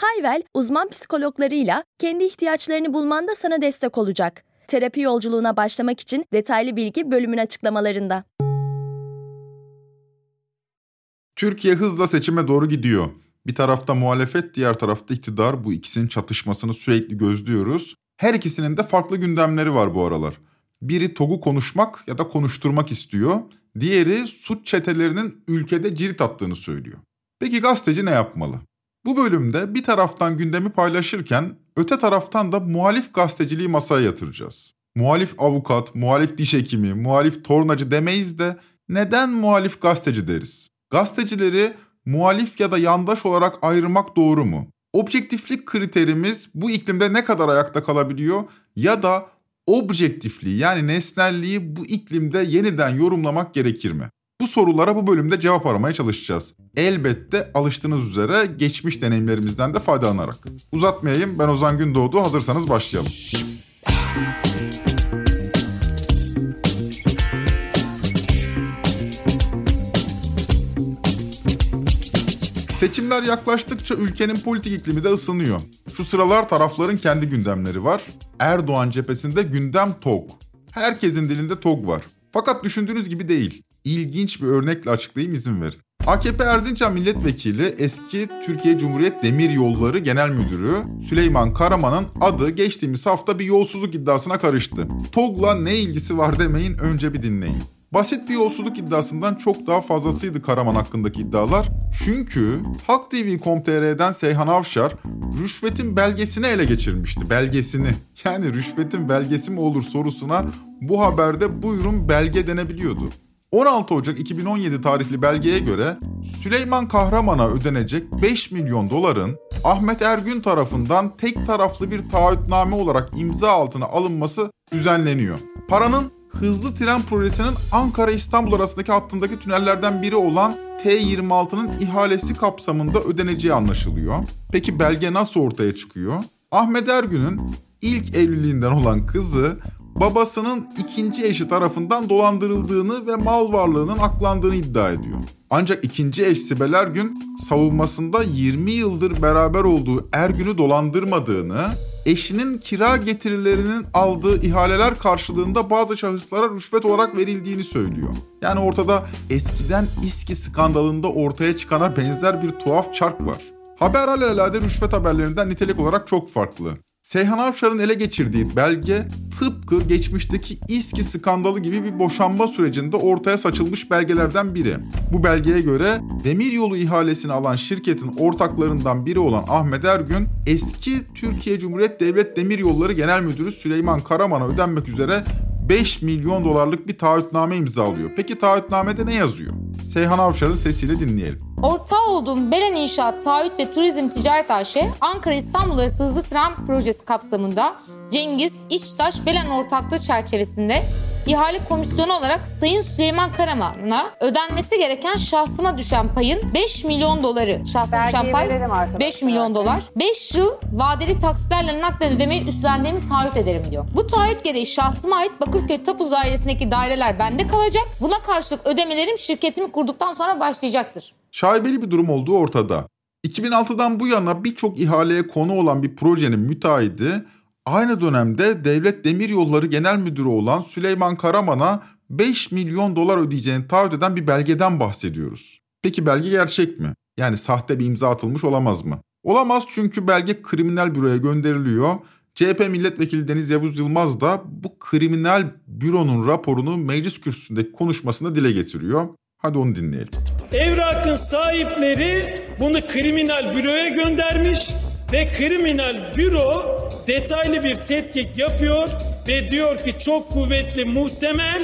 Hayvel, uzman psikologlarıyla kendi ihtiyaçlarını bulmanda sana destek olacak. Terapi yolculuğuna başlamak için detaylı bilgi bölümün açıklamalarında. Türkiye hızla seçime doğru gidiyor. Bir tarafta muhalefet, diğer tarafta iktidar. Bu ikisinin çatışmasını sürekli gözlüyoruz. Her ikisinin de farklı gündemleri var bu aralar. Biri TOG'u konuşmak ya da konuşturmak istiyor. Diğeri suç çetelerinin ülkede cirit attığını söylüyor. Peki gazeteci ne yapmalı? Bu bölümde bir taraftan gündemi paylaşırken öte taraftan da muhalif gazeteciliği masaya yatıracağız. Muhalif avukat, muhalif diş hekimi, muhalif tornacı demeyiz de neden muhalif gazeteci deriz? Gazetecileri muhalif ya da yandaş olarak ayırmak doğru mu? Objektiflik kriterimiz bu iklimde ne kadar ayakta kalabiliyor ya da objektifliği yani nesnelliği bu iklimde yeniden yorumlamak gerekir mi? Bu sorulara bu bölümde cevap aramaya çalışacağız. Elbette alıştığınız üzere geçmiş deneyimlerimizden de faydalanarak. Uzatmayayım ben Ozan Gündoğdu hazırsanız başlayalım. Seçimler yaklaştıkça ülkenin politik iklimi de ısınıyor. Şu sıralar tarafların kendi gündemleri var. Erdoğan cephesinde gündem TOG. Herkesin dilinde TOG var. Fakat düşündüğünüz gibi değil. İlginç bir örnekle açıklayayım izin verin. AKP Erzincan Milletvekili eski Türkiye Cumhuriyet Demir Yolları Genel Müdürü Süleyman Karaman'ın adı geçtiğimiz hafta bir yolsuzluk iddiasına karıştı. TOG'la ne ilgisi var demeyin önce bir dinleyin. Basit bir yolsuzluk iddiasından çok daha fazlasıydı Karaman hakkındaki iddialar. Çünkü Halk TV.com.tr'den Seyhan Avşar rüşvetin belgesini ele geçirmişti. Belgesini. Yani rüşvetin belgesi mi olur sorusuna bu haberde buyurun belge denebiliyordu. 16 Ocak 2017 tarihli belgeye göre Süleyman Kahraman'a ödenecek 5 milyon doların Ahmet Ergün tarafından tek taraflı bir taahhütname olarak imza altına alınması düzenleniyor. Paranın hızlı tren projesinin Ankara-İstanbul arasındaki hattındaki tünellerden biri olan T26'nın ihalesi kapsamında ödeneceği anlaşılıyor. Peki belge nasıl ortaya çıkıyor? Ahmet Ergün'ün ilk evliliğinden olan kızı babasının ikinci eşi tarafından dolandırıldığını ve mal varlığının aklandığını iddia ediyor. Ancak ikinci eş Sibel Ergün savunmasında 20 yıldır beraber olduğu Ergün'ü dolandırmadığını, eşinin kira getirilerinin aldığı ihaleler karşılığında bazı şahıslara rüşvet olarak verildiğini söylüyor. Yani ortada eskiden İSKİ skandalında ortaya çıkana benzer bir tuhaf çark var. Haber alelade rüşvet haberlerinden nitelik olarak çok farklı. Seyhan Avşar'ın ele geçirdiği belge tıpkı geçmişteki İSKİ skandalı gibi bir boşanma sürecinde ortaya saçılmış belgelerden biri. Bu belgeye göre demiryolu ihalesini alan şirketin ortaklarından biri olan Ahmet Ergün, eski Türkiye Cumhuriyet Devlet Demiryolları Genel Müdürü Süleyman Karaman'a ödenmek üzere 5 milyon dolarlık bir taahhütname imzalıyor. Peki taahhütnamede ne yazıyor? Seyhan Avşar'ın sesiyle dinleyelim. Ortağı olduğum Belen İnşaat Taahhüt ve Turizm Ticaret AŞ, Ankara-İstanbul arası hızlı tren projesi kapsamında Cengiz İçtaş Belen ortaklığı çerçevesinde ihale komisyonu olarak Sayın Süleyman Karaman'a ödenmesi gereken şahsıma düşen payın 5 milyon doları. Şahsıma düşen pay 5 milyon dolar. 5 yıl vadeli taksitlerle naklen ödemeyi üstlendiğimi taahhüt ederim diyor. Bu taahhüt gereği şahsıma ait Bakırköy Tapu Dairesi'ndeki daireler bende kalacak. Buna karşılık ödemelerim şirketimi kurduktan sonra başlayacaktır. Şaibeli bir durum olduğu ortada. 2006'dan bu yana birçok ihaleye konu olan bir projenin müteahhidi aynı dönemde Devlet Demiryolları Genel Müdürü olan Süleyman Karaman'a 5 milyon dolar ödeyeceğini taahhüt eden bir belgeden bahsediyoruz. Peki belge gerçek mi? Yani sahte bir imza atılmış olamaz mı? Olamaz çünkü belge kriminal büroya gönderiliyor. CHP milletvekili Deniz Yavuz Yılmaz da bu kriminal büronun raporunu meclis kürsüsündeki konuşmasında dile getiriyor. Hadi onu dinleyelim. Evrakın sahipleri bunu kriminal büroya göndermiş ve kriminal büro detaylı bir tetkik yapıyor ve diyor ki çok kuvvetli muhtemel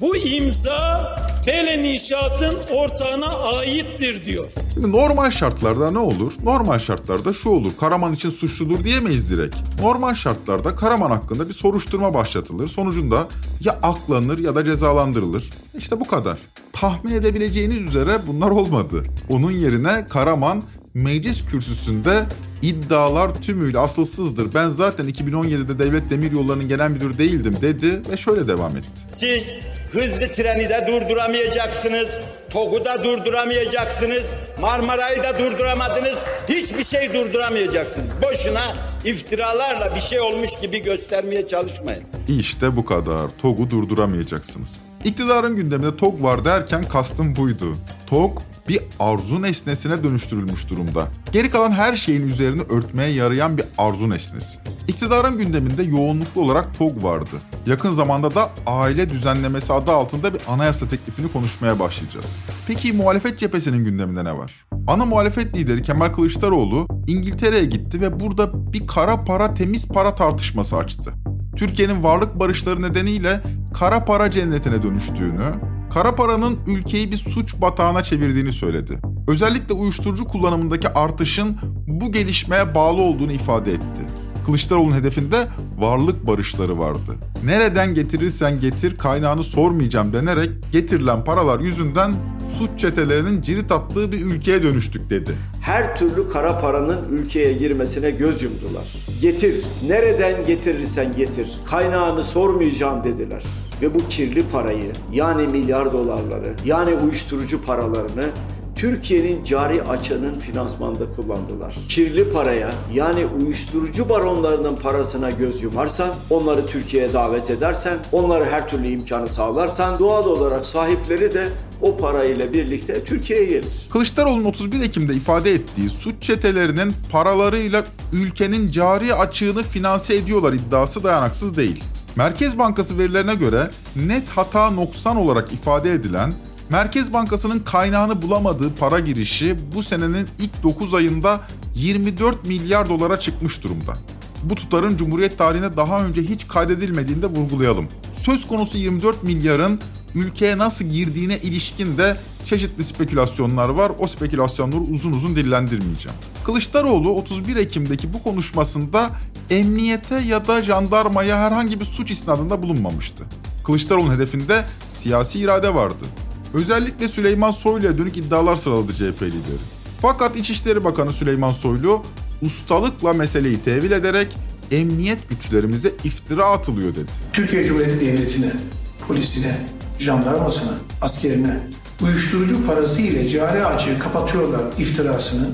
bu imza Belen İnşaat'ın ortağına aittir diyor. Şimdi normal şartlarda ne olur? Normal şartlarda şu olur. Karaman için suçludur diyemeyiz direkt. Normal şartlarda Karaman hakkında bir soruşturma başlatılır. Sonucunda ya aklanır ya da cezalandırılır. İşte bu kadar. Tahmin edebileceğiniz üzere bunlar olmadı. Onun yerine Karaman meclis kürsüsünde iddialar tümüyle asılsızdır. Ben zaten 2017'de Devlet Demiryolları'nın genel müdürü değildim dedi ve şöyle devam etti. Siz hızlı treni de durduramayacaksınız. TOG'u da durduramayacaksınız. Marmaray'ı da durduramadınız. Hiçbir şey durduramayacaksınız. Boşuna iftiralarla bir şey olmuş gibi göstermeye çalışmayın. İşte bu kadar. TOG'u durduramayacaksınız. İktidarın gündeminde TOG var derken kastım buydu. TOG bir arzu nesnesine dönüştürülmüş durumda. Geri kalan her şeyin üzerini örtmeye yarayan bir arzu nesnesi. İktidarın gündeminde yoğunluklu olarak TOG vardı. Yakın zamanda da aile düzenlemesi adı altında bir anayasa teklifini konuşmaya başlayacağız. Peki muhalefet cephesinin gündeminde ne var? Ana muhalefet lideri Kemal Kılıçdaroğlu İngiltere'ye gitti ve burada bir kara para temiz para tartışması açtı. Türkiye'nin varlık barışları nedeniyle kara para cennetine dönüştüğünü, kara paranın ülkeyi bir suç batağına çevirdiğini söyledi. Özellikle uyuşturucu kullanımındaki artışın bu gelişmeye bağlı olduğunu ifade etti. Kılıçdaroğlu'nun hedefinde varlık barışları vardı. Nereden getirirsen getir kaynağını sormayacağım denerek getirilen paralar yüzünden suç çetelerinin cirit attığı bir ülkeye dönüştük dedi. Her türlü kara paranın ülkeye girmesine göz yumdular. Getir, nereden getirirsen getir, kaynağını sormayacağım dediler. Ve bu kirli parayı yani milyar dolarları yani uyuşturucu paralarını Türkiye'nin cari açığının finansmanda kullandılar. Kirli paraya yani uyuşturucu baronlarının parasına göz yumarsan, onları Türkiye'ye davet edersen, onlara her türlü imkanı sağlarsan doğal olarak sahipleri de o parayla birlikte Türkiye'ye gelir. Kılıçdaroğlu'nun 31 Ekim'de ifade ettiği suç çetelerinin paralarıyla ülkenin cari açığını finanse ediyorlar iddiası dayanaksız değil. Merkez Bankası verilerine göre net hata noksan olarak ifade edilen Merkez Bankası'nın kaynağını bulamadığı para girişi bu senenin ilk 9 ayında 24 milyar dolara çıkmış durumda. Bu tutarın Cumhuriyet tarihinde daha önce hiç kaydedilmediğini de vurgulayalım. Söz konusu 24 milyarın ülkeye nasıl girdiğine ilişkin de çeşitli spekülasyonlar var. O spekülasyonları uzun uzun dillendirmeyeceğim. Kılıçdaroğlu 31 Ekim'deki bu konuşmasında emniyete ya da jandarmaya herhangi bir suç isnadında bulunmamıştı. Kılıçdaroğlu'nun hedefinde siyasi irade vardı. Özellikle Süleyman Soylu'ya dönük iddialar sıraladı CHP lideri. Fakat İçişleri Bakanı Süleyman Soylu ustalıkla meseleyi tevil ederek emniyet güçlerimize iftira atılıyor dedi. Türkiye Cumhuriyeti Devleti'ne, polisine, jandarmasına, askerine uyuşturucu parası ile cari açığı kapatıyorlar iftirasını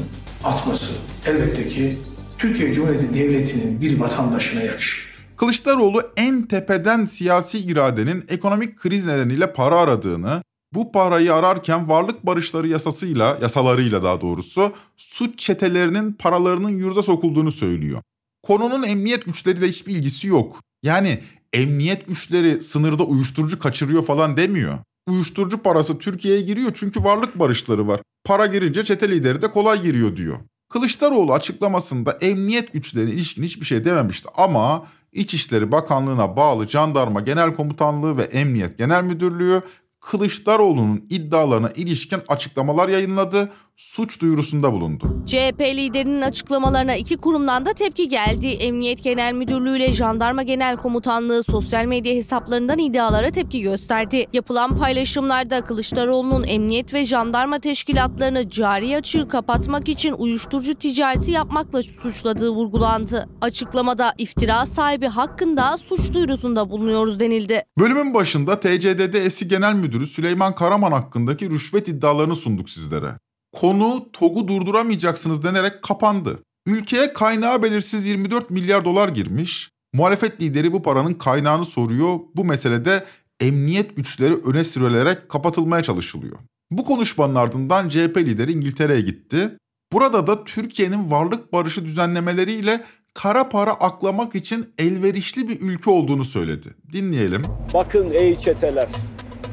atması elbette ki Türkiye Cumhuriyeti Devleti'nin bir vatandaşına yakışır. Kılıçdaroğlu en tepeden siyasi iradenin ekonomik kriz nedeniyle para aradığını, bu parayı ararken varlık barışları yasasıyla, yasalarıyla daha doğrusu suç çetelerinin paralarının yurda sokulduğunu söylüyor. Konunun emniyet güçleriyle hiçbir ilgisi yok. Yani emniyet güçleri sınırda uyuşturucu kaçırıyor falan demiyor. Uyuşturucu parası Türkiye'ye giriyor çünkü varlık barışları var. Para girince çete lideri de kolay giriyor diyor. Kılıçdaroğlu açıklamasında emniyet güçlerine ilişkin hiçbir şey dememişti ama İçişleri Bakanlığı'na bağlı Jandarma Genel Komutanlığı ve Emniyet Genel Müdürlüğü Kılıçdaroğlu'nun iddialarına ilişkin açıklamalar yayınladı, suç duyurusunda bulundu. CHP liderinin açıklamalarına iki kurumdan da tepki geldi. Emniyet Genel Müdürlüğü ile Jandarma Genel Komutanlığı sosyal medya hesaplarından iddialara tepki gösterdi. Yapılan paylaşımlarda Kılıçdaroğlu'nun emniyet ve jandarma teşkilatlarını cari açığı kapatmak için uyuşturucu ticareti yapmakla suçladığı vurgulandı. Açıklamada iftira sahibi hakkında suç duyurusunda bulunuyoruz denildi. Bölümün başında TCDD eski genel müdürü Süleyman Karaman hakkındaki rüşvet iddialarını sunduk sizlere. Konu TOG'u durduramayacaksınız denerek kapandı. Ülkeye kaynağı belirsiz 24 milyar dolar girmiş. Muhalefet lideri bu paranın kaynağını soruyor. Bu meselede emniyet güçleri öne sürülerek kapatılmaya çalışılıyor. Bu konuşmanın ardından CHP lideri İngiltere'ye gitti. Burada da Türkiye'nin varlık barışı düzenlemeleriyle kara para aklamak için elverişli bir ülke olduğunu söyledi. Dinleyelim. Bakın ey çeteler,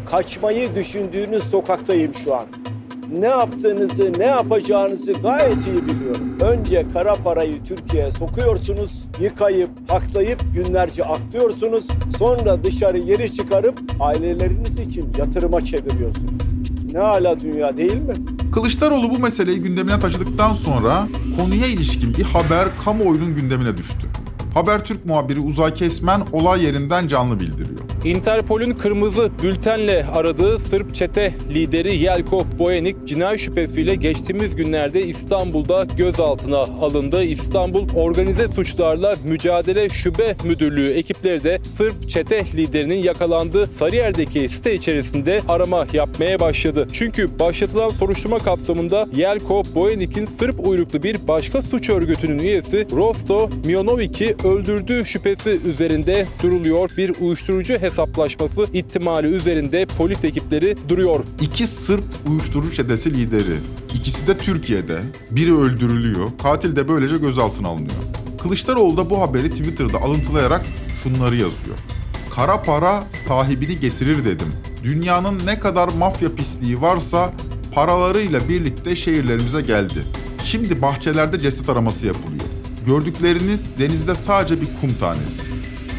kaçmayı düşündüğünüz sokaktayım şu an. Ne yaptığınızı, ne yapacağınızı gayet iyi biliyorum. Önce kara parayı Türkiye'ye sokuyorsunuz, yıkayıp, paklayıp günlerce aklıyorsunuz. Sonra dışarı geri çıkarıp aileleriniz için yatırıma çeviriyorsunuz. Ne hala dünya değil mi? Kılıçdaroğlu bu meseleyi gündemine taşıdıktan sonra konuya ilişkin bir haber kamuoyunun gündemine düştü. Habertürk muhabiri Uzay Kesmen olay yerinden canlı bildiriyor. Interpol'ün kırmızı bültenle aradığı Sırp çete lideri Yelko Boyanik cinayet şüphesiyle geçtiğimiz günlerde İstanbul'da gözaltına alındı. İstanbul Organize Suçlarla Mücadele Şube Müdürlüğü ekipleri de Sırp çete liderinin yakalandığı Sarıyer'deki site içerisinde arama yapmaya başladı. Çünkü başlatılan soruşturma kapsamında Yelko Boyanik'in Sırp uyruklu bir başka suç örgütünün üyesi Rosto Mionovic'i öldürdüğü şüphesi üzerinde duruluyor. Bir uyuşturucu hesaplaşması ihtimali üzerinde polis ekipleri duruyor. İki Sırp uyuşturucu çetesi lideri. İkisi de Türkiye'de. Biri öldürülüyor. Katil de böylece gözaltına alınıyor. Kılıçdaroğlu da bu haberi Twitter'da alıntılayarak şunları yazıyor. Kara para sahibini getirir dedim. Dünyanın ne kadar mafya pisliği varsa paralarıyla birlikte şehirlerimize geldi. Şimdi bahçelerde ceset araması yapılıyor. Gördükleriniz denizde sadece bir kum tanesi.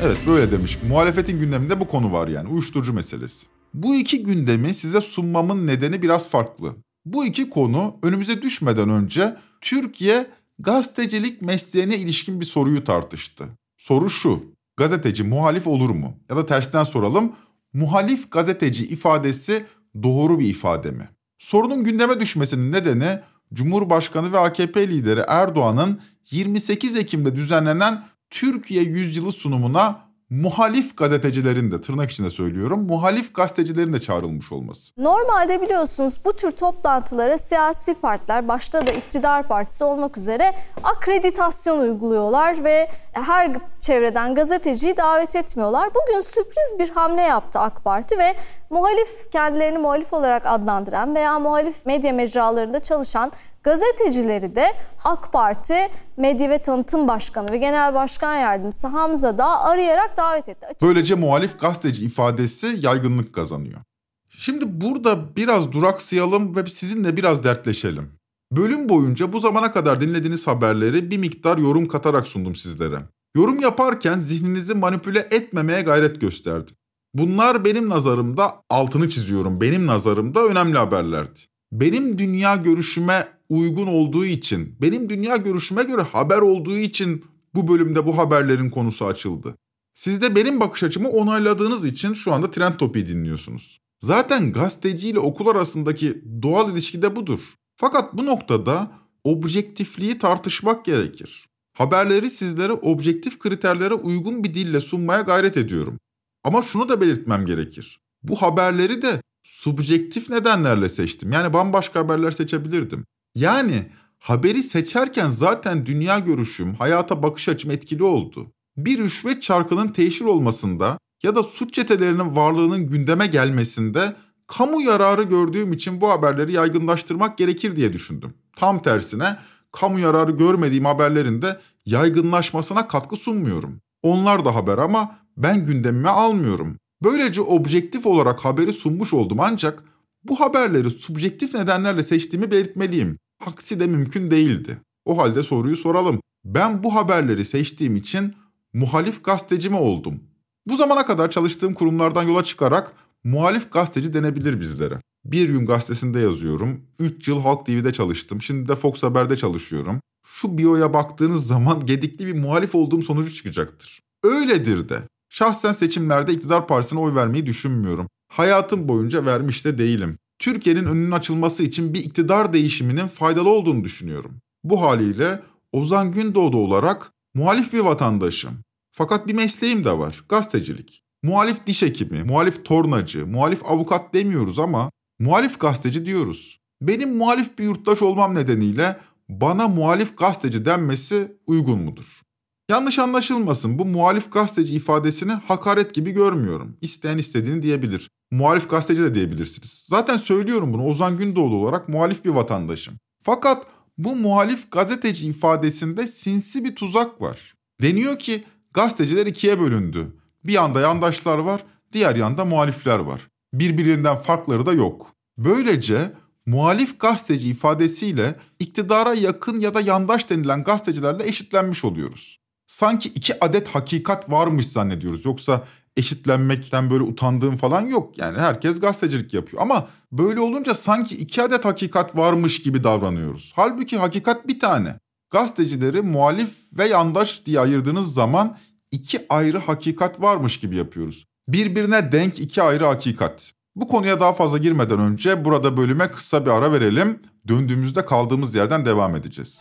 Evet böyle demiş. Muhalefetin gündeminde bu konu var yani uyuşturucu meselesi. Bu iki gündemi size sunmamın nedeni biraz farklı. Bu iki konu önümüze düşmeden önce Türkiye gazetecilik mesleğine ilişkin bir soruyu tartıştı. Soru şu. Gazeteci muhalif olur mu? Ya da tersten soralım. Muhalif gazeteci ifadesi doğru bir ifade mi? Sorunun gündeme düşmesinin nedeni Cumhurbaşkanı ve AKP lideri Erdoğan'ın 28 Ekim'de düzenlenen Türkiye Yüzyılı sunumuna muhalif gazetecilerin de tırnak içinde söylüyorum muhalif gazetecilerin de çağrılmış olması. Normalde biliyorsunuz bu tür toplantılara siyasi partiler başta da iktidar partisi olmak üzere akreditasyon uyguluyorlar ve her çevreden gazeteciyi davet etmiyorlar. Bugün sürpriz bir hamle yaptı AK Parti ve muhalif kendilerini muhalif olarak adlandıran veya muhalif medya mecralarında çalışan gazetecileri de AK Parti Medya ve Tanıtım Başkanı ve Genel Başkan Yardımcısı Hamza da arayarak davet etti. Böylece muhalif gazeteci ifadesi yaygınlık kazanıyor. Şimdi burada biraz duraksayalım ve sizinle biraz dertleşelim. Bölüm boyunca bu zamana kadar dinlediğiniz haberleri bir miktar yorum katarak sundum sizlere. Yorum yaparken zihninizi manipüle etmemeye gayret gösterdim. Bunlar benim nazarımda altını çiziyorum. Benim nazarımda önemli haberlerdi. Benim dünya görüşüme uygun olduğu için, benim dünya görüşüme göre haber olduğu için bu bölümde bu haberlerin konusu açıldı. Siz de benim bakış açımı onayladığınız için şu anda Trend Topi'yi dinliyorsunuz. Zaten gazeteci ile okul arasındaki doğal ilişki de budur. Fakat bu noktada objektifliği tartışmak gerekir. Haberleri sizlere objektif kriterlere uygun bir dille sunmaya gayret ediyorum. Ama şunu da belirtmem gerekir. Bu haberleri de subjektif nedenlerle seçtim. Yani bambaşka haberler seçebilirdim. Yani haberi seçerken zaten dünya görüşüm, hayata bakış açım etkili oldu. Bir rüşvet çarkının teşhir olmasında ya da suç çetelerinin varlığının gündeme gelmesinde kamu yararı gördüğüm için bu haberleri yaygınlaştırmak gerekir diye düşündüm. Tam tersine kamu yararı görmediğim haberlerin de yaygınlaşmasına katkı sunmuyorum. Onlar da haber ama ben gündemime almıyorum. Böylece objektif olarak haberi sunmuş oldum ancak bu haberleri subjektif nedenlerle seçtiğimi belirtmeliyim. Aksi de mümkün değildi. O halde soruyu soralım. Ben bu haberleri seçtiğim için muhalif gazeteci mi oldum? Bu zamana kadar çalıştığım kurumlardan yola çıkarak muhalif gazeteci denebilir bizlere. Bir gün gazetesinde yazıyorum. 3 yıl Halk TV'de çalıştım. Şimdi de Fox Haber'de çalışıyorum. Şu biyoya baktığınız zaman gedikli bir muhalif olduğum sonucu çıkacaktır. Öyledir de. Şahsen seçimlerde iktidar partisine oy vermeyi düşünmüyorum. Hayatım boyunca vermiş de değilim. Türkiye'nin önünün açılması için bir iktidar değişiminin faydalı olduğunu düşünüyorum. Bu haliyle Ozan Gündoğdu olarak muhalif bir vatandaşım. Fakat bir mesleğim de var, gazetecilik. Muhalif diş hekimi, muhalif tornacı, muhalif avukat demiyoruz ama muhalif gazeteci diyoruz. Benim muhalif bir yurttaş olmam nedeniyle bana muhalif gazeteci denmesi uygun mudur? Yanlış anlaşılmasın bu muhalif gazeteci ifadesini hakaret gibi görmüyorum. İsteyen istediğini diyebilir. Muhalif gazeteci de diyebilirsiniz. Zaten söylüyorum bunu Ozan Gündoğdu olarak muhalif bir vatandaşım. Fakat bu muhalif gazeteci ifadesinde sinsi bir tuzak var. Deniyor ki gazeteciler ikiye bölündü. Bir yanda yandaşlar var, diğer yanda muhalifler var. Birbirinden farkları da yok. Böylece muhalif gazeteci ifadesiyle iktidara yakın ya da yandaş denilen gazetecilerle eşitlenmiş oluyoruz. Sanki iki adet hakikat varmış zannediyoruz. Yoksa eşitlenmekten böyle utandığım falan yok. Yani herkes gazetecilik yapıyor. Ama böyle olunca sanki iki adet hakikat varmış gibi davranıyoruz. Halbuki hakikat bir tane. Gazetecileri muhalif ve yandaş diye ayırdığınız zaman iki ayrı hakikat varmış gibi yapıyoruz. Birbirine denk iki ayrı hakikat. Bu konuya daha fazla girmeden önce burada bölüme kısa bir ara verelim. Döndüğümüzde kaldığımız yerden devam edeceğiz.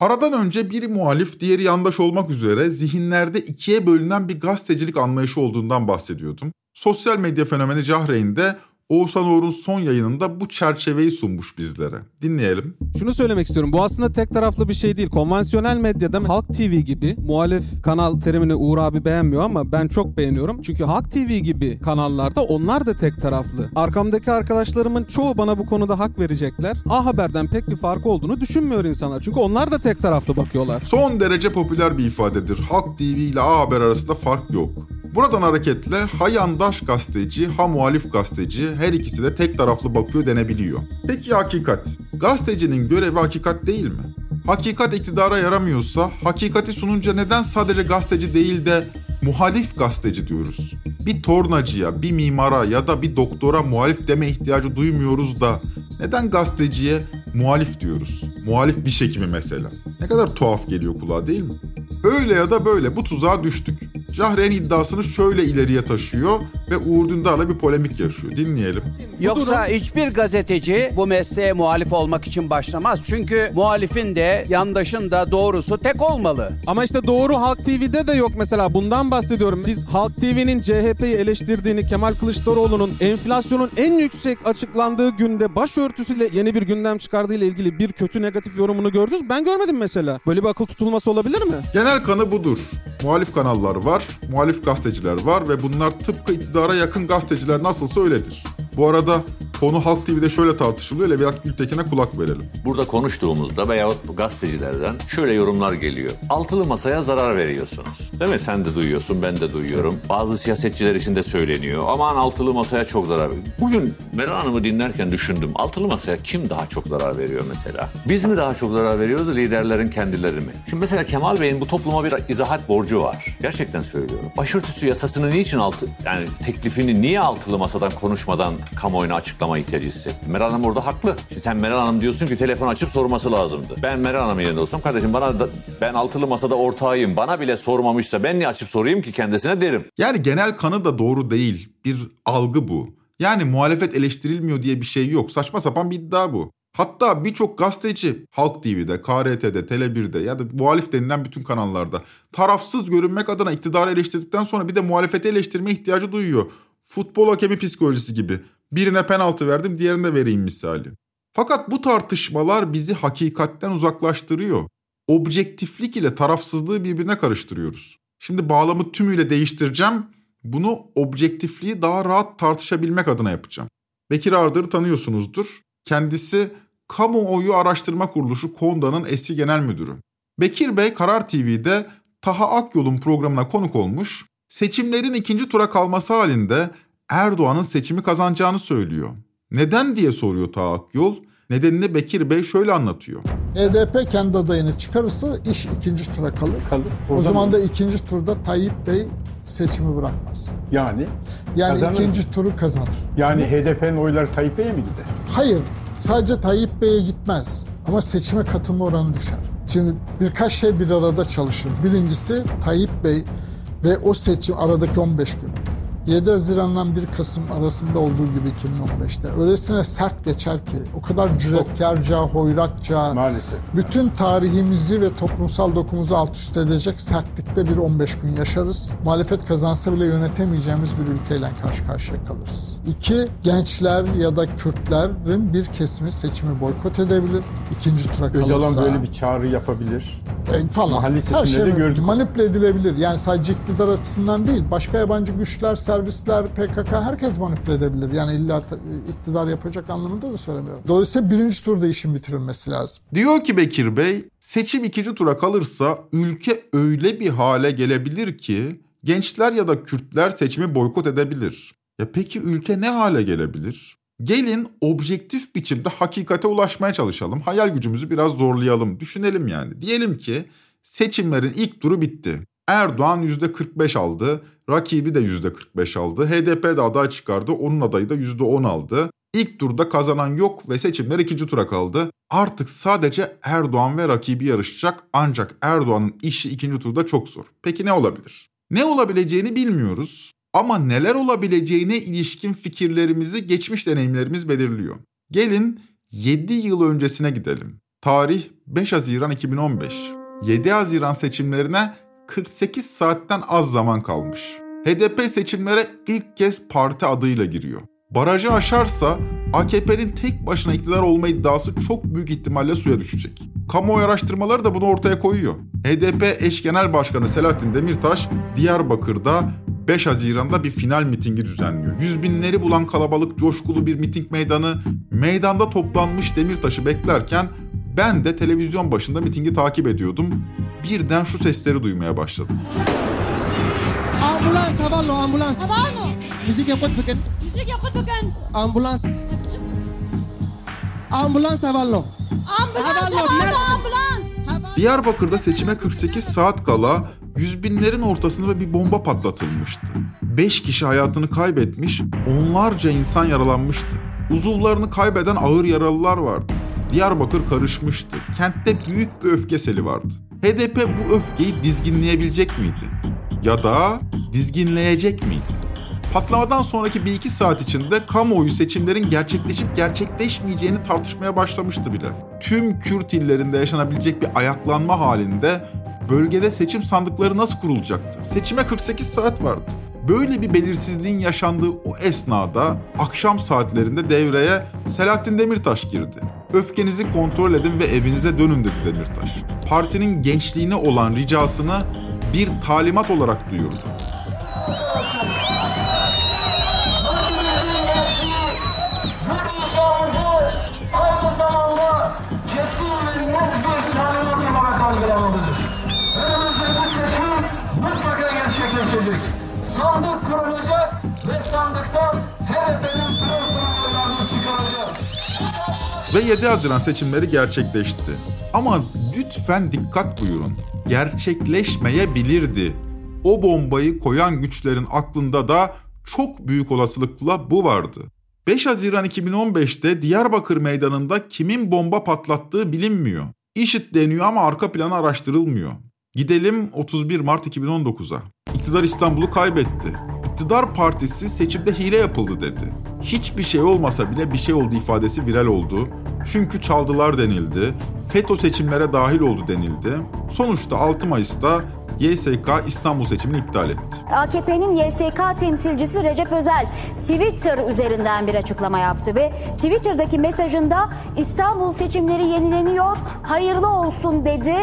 Aradan önce biri muhalif, diğeri yandaş olmak üzere zihinlerde ikiye bölünen bir gazetecilik anlayışı olduğundan bahsediyordum. Sosyal medya fenomeni Cahreyn de Oğuzhan Uğur'un son yayınında bu çerçeveyi sunmuş bizlere. Dinleyelim. Şunu söylemek istiyorum. Bu aslında tek taraflı bir şey değil. Konvansiyonel medyada Halk TV gibi muhalif kanal terimini Uğur abi beğenmiyor ama ben çok beğeniyorum. Çünkü Halk TV gibi kanallarda onlar da tek taraflı. Arkamdaki arkadaşlarımın çoğu bana bu konuda hak verecekler. A Haber'den pek bir farkı olduğunu düşünmüyor insanlar. Çünkü onlar da tek taraflı bakıyorlar. Son derece popüler bir ifadedir. Halk TV ile A Haber arasında fark yok. Buradan hareketle ha yandaş gazeteci ha muhalif gazeteci her ikisi de tek taraflı bakıyor denebiliyor. Peki hakikat? Gazetecinin görevi hakikat değil mi? Hakikat iktidara yaramıyorsa hakikati sununca neden sadece gazeteci değil de muhalif gazeteci diyoruz? Bir tornacıya, bir mimara ya da bir doktora muhalif deme ihtiyacı duymuyoruz da neden gazeteciye muhalif diyoruz? Muhalif diş hekimi mesela. Ne kadar tuhaf geliyor kulağa değil mi? Öyle ya da böyle bu tuzağa düştük. Cahreyn iddiasını şöyle ileriye taşıyor ve Uğur Dündar'la bir polemik yaşıyor. Dinleyelim. Yoksa hiçbir gazeteci bu mesleğe muhalif olmak için başlamaz. Çünkü muhalifin de yandaşın da doğrusu tek olmalı. Ama işte doğru Halk TV'de de yok mesela bundan bahsediyorum. Siz Halk TV'nin CHP'yi eleştirdiğini, Kemal Kılıçdaroğlu'nun enflasyonun en yüksek açıklandığı günde başörtüsüyle yeni bir gündem çıkardığı ile ilgili bir kötü negatif yorumunu gördünüz. Ben görmedim mesela. Böyle bir akıl tutulması olabilir mi? Genel kanı budur. Muhalif kanallar var, muhalif gazeteciler var ve bunlar tıpkı iktidara yakın gazeteciler nasılsa öyledir. Bu arada konu Halk TV'de şöyle tartışılıyor. Levent Gültekin'e kulak verelim. Burada konuştuğumuzda veyahut gazetecilerden şöyle yorumlar geliyor. Altılı masaya zarar veriyorsunuz. Değil mi? Sen de duyuyorsun, ben de duyuyorum. Bazı siyasetçiler için de söyleniyor. Aman altılı masaya çok zarar veriyor. Bugün Meral Hanım'ı dinlerken düşündüm. Altılı masaya kim daha çok zarar veriyor mesela? Biz mi daha çok zarar veriyoruz, liderlerin kendileri mi? Şimdi mesela Kemal Bey'in bu topluma bir izahat borcu var. Gerçekten söylüyorum. Başörtüsü yasasını niçin altı, yani teklifini niye altılı masadan konuşmadan kamuoyuna açıklama ihtiyacı hissetti? Meral Hanım orada haklı. Şimdi sen Meral Hanım diyorsun ki telefon açıp sorması lazımdı. Ben Meral Hanım'ın yerinde olsam kardeşim bana da, ben altılı masada ortağıyım. Bana bile sormamışsa ben niye açıp sorayım ki kendisine derim. Yani genel kanı da doğru değil. Bir algı bu. Yani muhalefet eleştirilmiyor diye bir şey yok. Saçma sapan bir iddia bu. Hatta birçok gazeteci Halk TV'de, KRT'de, Tele1'de ya da muhalif denilen bütün kanallarda tarafsız görünmek adına iktidarı eleştirdikten sonra bir de muhalefeti eleştirme ihtiyacı duyuyor. Futbol hakemi psikolojisi gibi. Birine penaltı verdim diğerine vereyim misali. Fakat bu tartışmalar bizi hakikatten uzaklaştırıyor. Objektiflik ile tarafsızlığı birbirine karıştırıyoruz. Şimdi bağlamı tümüyle değiştireceğim. Bunu objektifliği daha rahat tartışabilmek adına yapacağım. Bekir Ardır'ı tanıyorsunuzdur. Kendisi Kamuoyu Araştırma Kuruluşu KONDA'nın eski genel müdürü. Bekir Bey Karar TV'de Taha Akyol'un programına konuk olmuş, seçimlerin ikinci tura kalması halinde Erdoğan'ın seçimi kazanacağını söylüyor. Neden diye soruyor Taha Akyol. Nedenini Bekir Bey şöyle anlatıyor. HDP kendi adayını çıkarırsa iş ikinci tura kalır. Kalır. O zaman mı? da ikinci turda Tayyip Bey seçimi bırakmaz. Yani Yani Kazanır. ikinci turu kazanır. yani HDP'nin oyları Tayyip Bey'e mi gider? Hayır, sadece Tayyip Bey'e gitmez ama seçime katılma oranı düşer. Şimdi birkaç şey bir arada çalışır. Birincisi Tayyip Bey ve o seçim aradaki 15 gün. 7 Haziran'dan 1 Kasım arasında olduğu gibi 2015'te. Öylesine sert geçer ki, o kadar cüretkarca, hoyratça, Maalesef. bütün tarihimizi ve toplumsal dokumuzu alt üst edecek sertlikte bir 15 gün yaşarız. Muhalefet kazansa bile yönetemeyeceğimiz bir ülkeyle karşı karşıya kalırız. İki, gençler ya da Kürtlerin bir kesimi seçimi boykot edebilir. İkinci tura kalırsa. Öcalan böyle bir çağrı yapabilir. E, falan. Mahalli Her şey gördük. manipüle edilebilir. Yani sadece iktidar açısından değil. Başka yabancı güçler, servisler, PKK herkes manipüle edebilir. Yani illa iktidar yapacak anlamında da söylemiyorum. Dolayısıyla birinci turda işin bitirilmesi lazım. Diyor ki Bekir Bey, seçim ikinci tura kalırsa ülke öyle bir hale gelebilir ki gençler ya da Kürtler seçimi boykot edebilir. Ya peki ülke ne hale gelebilir? Gelin objektif biçimde hakikate ulaşmaya çalışalım. Hayal gücümüzü biraz zorlayalım. Düşünelim yani. Diyelim ki seçimlerin ilk turu bitti. Erdoğan %45 aldı. Rakibi de %45 aldı. HDP de aday çıkardı. Onun adayı da %10 aldı. İlk turda kazanan yok ve seçimler ikinci tura kaldı. Artık sadece Erdoğan ve rakibi yarışacak ancak Erdoğan'ın işi ikinci turda çok zor. Peki ne olabilir? Ne olabileceğini bilmiyoruz ama neler olabileceğine ilişkin fikirlerimizi geçmiş deneyimlerimiz belirliyor. Gelin 7 yıl öncesine gidelim. Tarih 5 Haziran 2015. 7 Haziran seçimlerine 48 saatten az zaman kalmış. HDP seçimlere ilk kez parti adıyla giriyor. Barajı aşarsa AKP'nin tek başına iktidar olma iddiası çok büyük ihtimalle suya düşecek. Kamuoyu araştırmaları da bunu ortaya koyuyor. HDP eş genel başkanı Selahattin Demirtaş Diyarbakır'da 5 Haziran'da bir final mitingi düzenliyor. Yüz binleri bulan kalabalık coşkulu bir miting meydanı. Meydanda toplanmış Demirtaş'ı beklerken ben de televizyon başında mitingi takip ediyordum. Birden şu sesleri duymaya başladım. Ambulans Havallo ambulans. Havallo. Müzik yapıp bakın. Müzik yapıp bakın. Ambulans. Ambulans Havallo. Ambulans, nerede? ambulans. Diyarbakır'da seçime 48 saat kala yüz binlerin ortasında bir bomba patlatılmıştı. 5 kişi hayatını kaybetmiş, onlarca insan yaralanmıştı. Uzuvlarını kaybeden ağır yaralılar vardı. Diyarbakır karışmıştı. Kentte büyük bir öfke seli vardı. HDP bu öfkeyi dizginleyebilecek miydi? Ya da dizginleyecek miydi? Patlamadan sonraki bir iki saat içinde kamuoyu seçimlerin gerçekleşip gerçekleşmeyeceğini tartışmaya başlamıştı bile. Tüm Kürt illerinde yaşanabilecek bir ayaklanma halinde bölgede seçim sandıkları nasıl kurulacaktı? Seçime 48 saat vardı. Böyle bir belirsizliğin yaşandığı o esnada akşam saatlerinde devreye Selahattin Demirtaş girdi. Öfkenizi kontrol edin ve evinize dönün dedi Demirtaş. Partinin gençliğine olan ricasını bir talimat olarak duyurdu. Ve 7 Haziran seçimleri gerçekleşti. Ama lütfen dikkat buyurun. Gerçekleşmeyebilirdi. O bombayı koyan güçlerin aklında da çok büyük olasılıkla bu vardı. 5 Haziran 2015'te Diyarbakır Meydanı'nda kimin bomba patlattığı bilinmiyor. IŞİD deniyor ama arka planı araştırılmıyor. Gidelim 31 Mart 2019'a. İktidar İstanbul'u kaybetti. İktidar partisi seçimde hile yapıldı dedi. Hiçbir şey olmasa bile bir şey oldu ifadesi viral oldu. Çünkü çaldılar denildi. FETÖ seçimlere dahil oldu denildi. Sonuçta 6 Mayıs'ta YSK İstanbul seçimini iptal etti. AKP'nin YSK temsilcisi Recep Özel Twitter üzerinden bir açıklama yaptı ve Twitter'daki mesajında İstanbul seçimleri yenileniyor, hayırlı olsun dedi.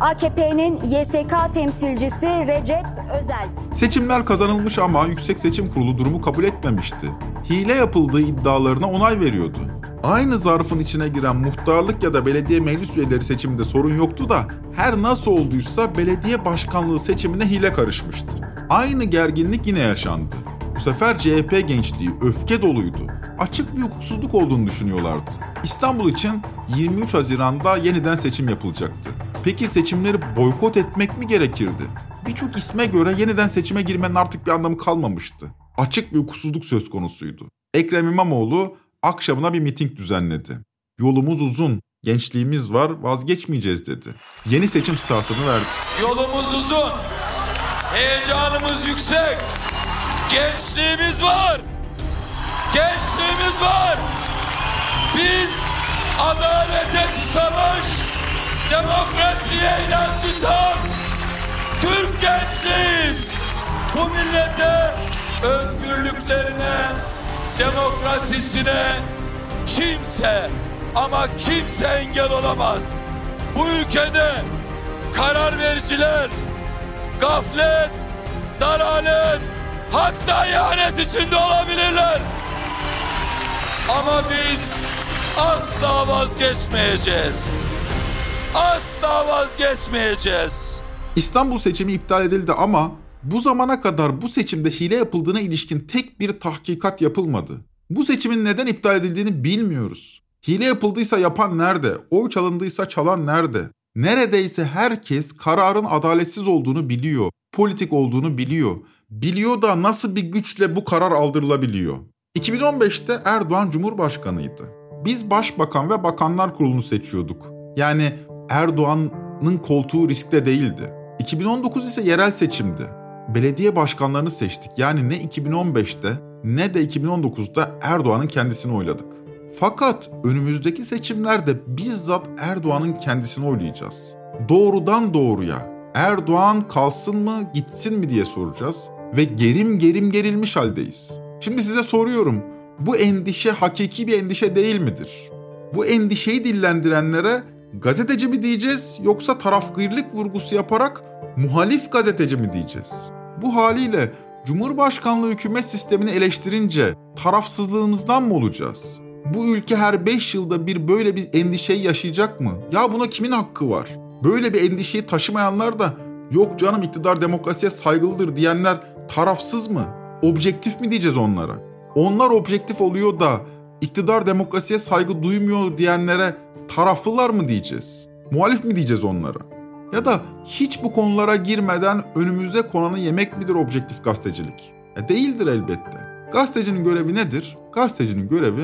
AKP'nin YSK temsilcisi Recep Özel. Seçimler kazanılmış ama Yüksek Seçim Kurulu durumu kabul etmemişti. Hile yapıldığı iddialarına onay veriyordu. Aynı zarfın içine giren muhtarlık ya da belediye meclis üyeleri seçiminde sorun yoktu da her nasıl olduysa belediye başkanlığı seçimine hile karışmıştı. Aynı gerginlik yine yaşandı. Bu sefer CHP gençliği öfke doluydu. Açık bir hukuksuzluk olduğunu düşünüyorlardı. İstanbul için 23 Haziran'da yeniden seçim yapılacaktı. Peki seçimleri boykot etmek mi gerekirdi? Birçok isme göre yeniden seçime girmenin artık bir anlamı kalmamıştı. Açık bir hukuksuzluk söz konusuydu. Ekrem İmamoğlu akşamına bir miting düzenledi. Yolumuz uzun, gençliğimiz var, vazgeçmeyeceğiz dedi. Yeni seçim startını verdi. Yolumuz uzun, heyecanımız yüksek, gençliğimiz var, gençliğimiz var. Biz adalete susamış, demokrasiye inancı tam, Türk gençliğiyiz. Bu millete özgürlüklerine, demokrasisine kimse ama kimse engel olamaz. Bu ülkede karar vericiler gaflet, dalalet, hatta ihanet içinde olabilirler. Ama biz asla vazgeçmeyeceğiz. Asla vazgeçmeyeceğiz. İstanbul seçimi iptal edildi ama bu zamana kadar bu seçimde hile yapıldığına ilişkin tek bir tahkikat yapılmadı. Bu seçimin neden iptal edildiğini bilmiyoruz. Hile yapıldıysa yapan nerede? Oy çalındıysa çalan nerede? Neredeyse herkes kararın adaletsiz olduğunu biliyor, politik olduğunu biliyor. Biliyor da nasıl bir güçle bu karar aldırılabiliyor? 2015'te Erdoğan Cumhurbaşkanıydı. Biz Başbakan ve Bakanlar Kurulu'nu seçiyorduk. Yani Erdoğan'ın koltuğu riskte değildi. 2019 ise yerel seçimdi. Belediye başkanlarını seçtik. Yani ne 2015'te ne de 2019'da Erdoğan'ın kendisini oyladık. Fakat önümüzdeki seçimlerde bizzat Erdoğan'ın kendisini oylayacağız. Doğrudan doğruya Erdoğan kalsın mı gitsin mi diye soracağız ve gerim gerim gerilmiş haldeyiz. Şimdi size soruyorum bu endişe hakiki bir endişe değil midir? Bu endişeyi dillendirenlere gazeteci mi diyeceğiz yoksa tarafgirlik vurgusu yaparak muhalif gazeteci mi diyeceğiz? Bu haliyle Cumhurbaşkanlığı hükümet sistemini eleştirince tarafsızlığımızdan mı olacağız? Bu ülke her 5 yılda bir böyle bir endişeyi yaşayacak mı? Ya buna kimin hakkı var? Böyle bir endişeyi taşımayanlar da yok canım iktidar demokrasiye saygılıdır diyenler tarafsız mı? Objektif mi diyeceğiz onlara? Onlar objektif oluyor da iktidar demokrasiye saygı duymuyor diyenlere taraflılar mı diyeceğiz? Muhalif mi diyeceğiz onlara? Ya da hiç bu konulara girmeden önümüze konanı yemek midir objektif gazetecilik? E değildir elbette. Gazetecinin görevi nedir? Gazetecinin görevi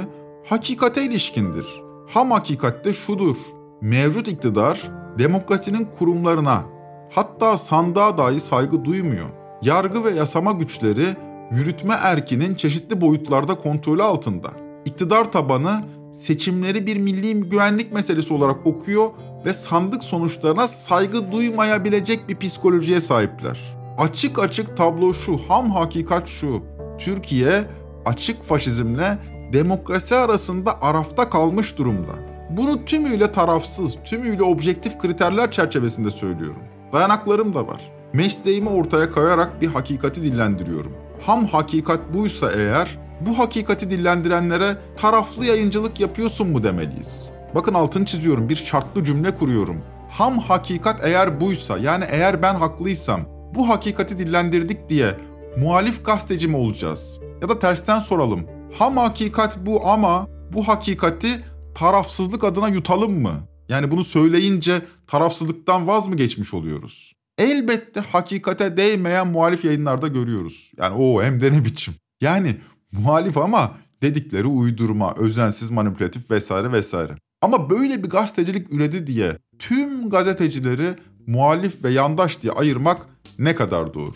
hakikate ilişkindir. Ham hakikatte şudur. Mevcut iktidar demokrasinin kurumlarına hatta sandığa dahi saygı duymuyor. Yargı ve yasama güçleri yürütme erkinin çeşitli boyutlarda kontrolü altında. İktidar tabanı seçimleri bir milli güvenlik meselesi olarak okuyor ve sandık sonuçlarına saygı duymayabilecek bir psikolojiye sahipler. Açık açık tablo şu, ham hakikat şu. Türkiye açık faşizmle demokrasi arasında arafta kalmış durumda. Bunu tümüyle tarafsız, tümüyle objektif kriterler çerçevesinde söylüyorum. Dayanaklarım da var. Mesleğimi ortaya koyarak bir hakikati dillendiriyorum. Ham hakikat buysa eğer, bu hakikati dillendirenlere taraflı yayıncılık yapıyorsun mu demeliyiz. Bakın altını çiziyorum, bir şartlı cümle kuruyorum. Ham hakikat eğer buysa, yani eğer ben haklıysam, bu hakikati dillendirdik diye muhalif gazeteci mi olacağız? Ya da tersten soralım. Ham hakikat bu ama bu hakikati tarafsızlık adına yutalım mı? Yani bunu söyleyince tarafsızlıktan vaz mı geçmiş oluyoruz? Elbette hakikate değmeyen muhalif yayınlarda görüyoruz. Yani o hem de ne biçim. Yani muhalif ama dedikleri uydurma, özensiz, manipülatif vesaire vesaire. Ama böyle bir gazetecilik üredi diye tüm gazetecileri muhalif ve yandaş diye ayırmak ne kadar doğru.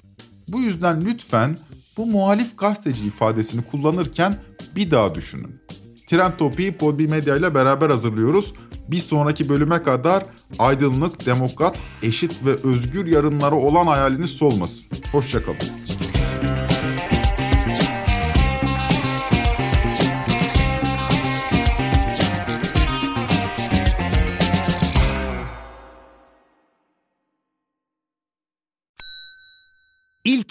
Bu yüzden lütfen bu muhalif gazeteci ifadesini kullanırken bir daha düşünün. Trend Topi'yi Podbi Medya ile beraber hazırlıyoruz. Bir sonraki bölüme kadar aydınlık, demokrat, eşit ve özgür yarınları olan hayaliniz solmasın. Hoşçakalın.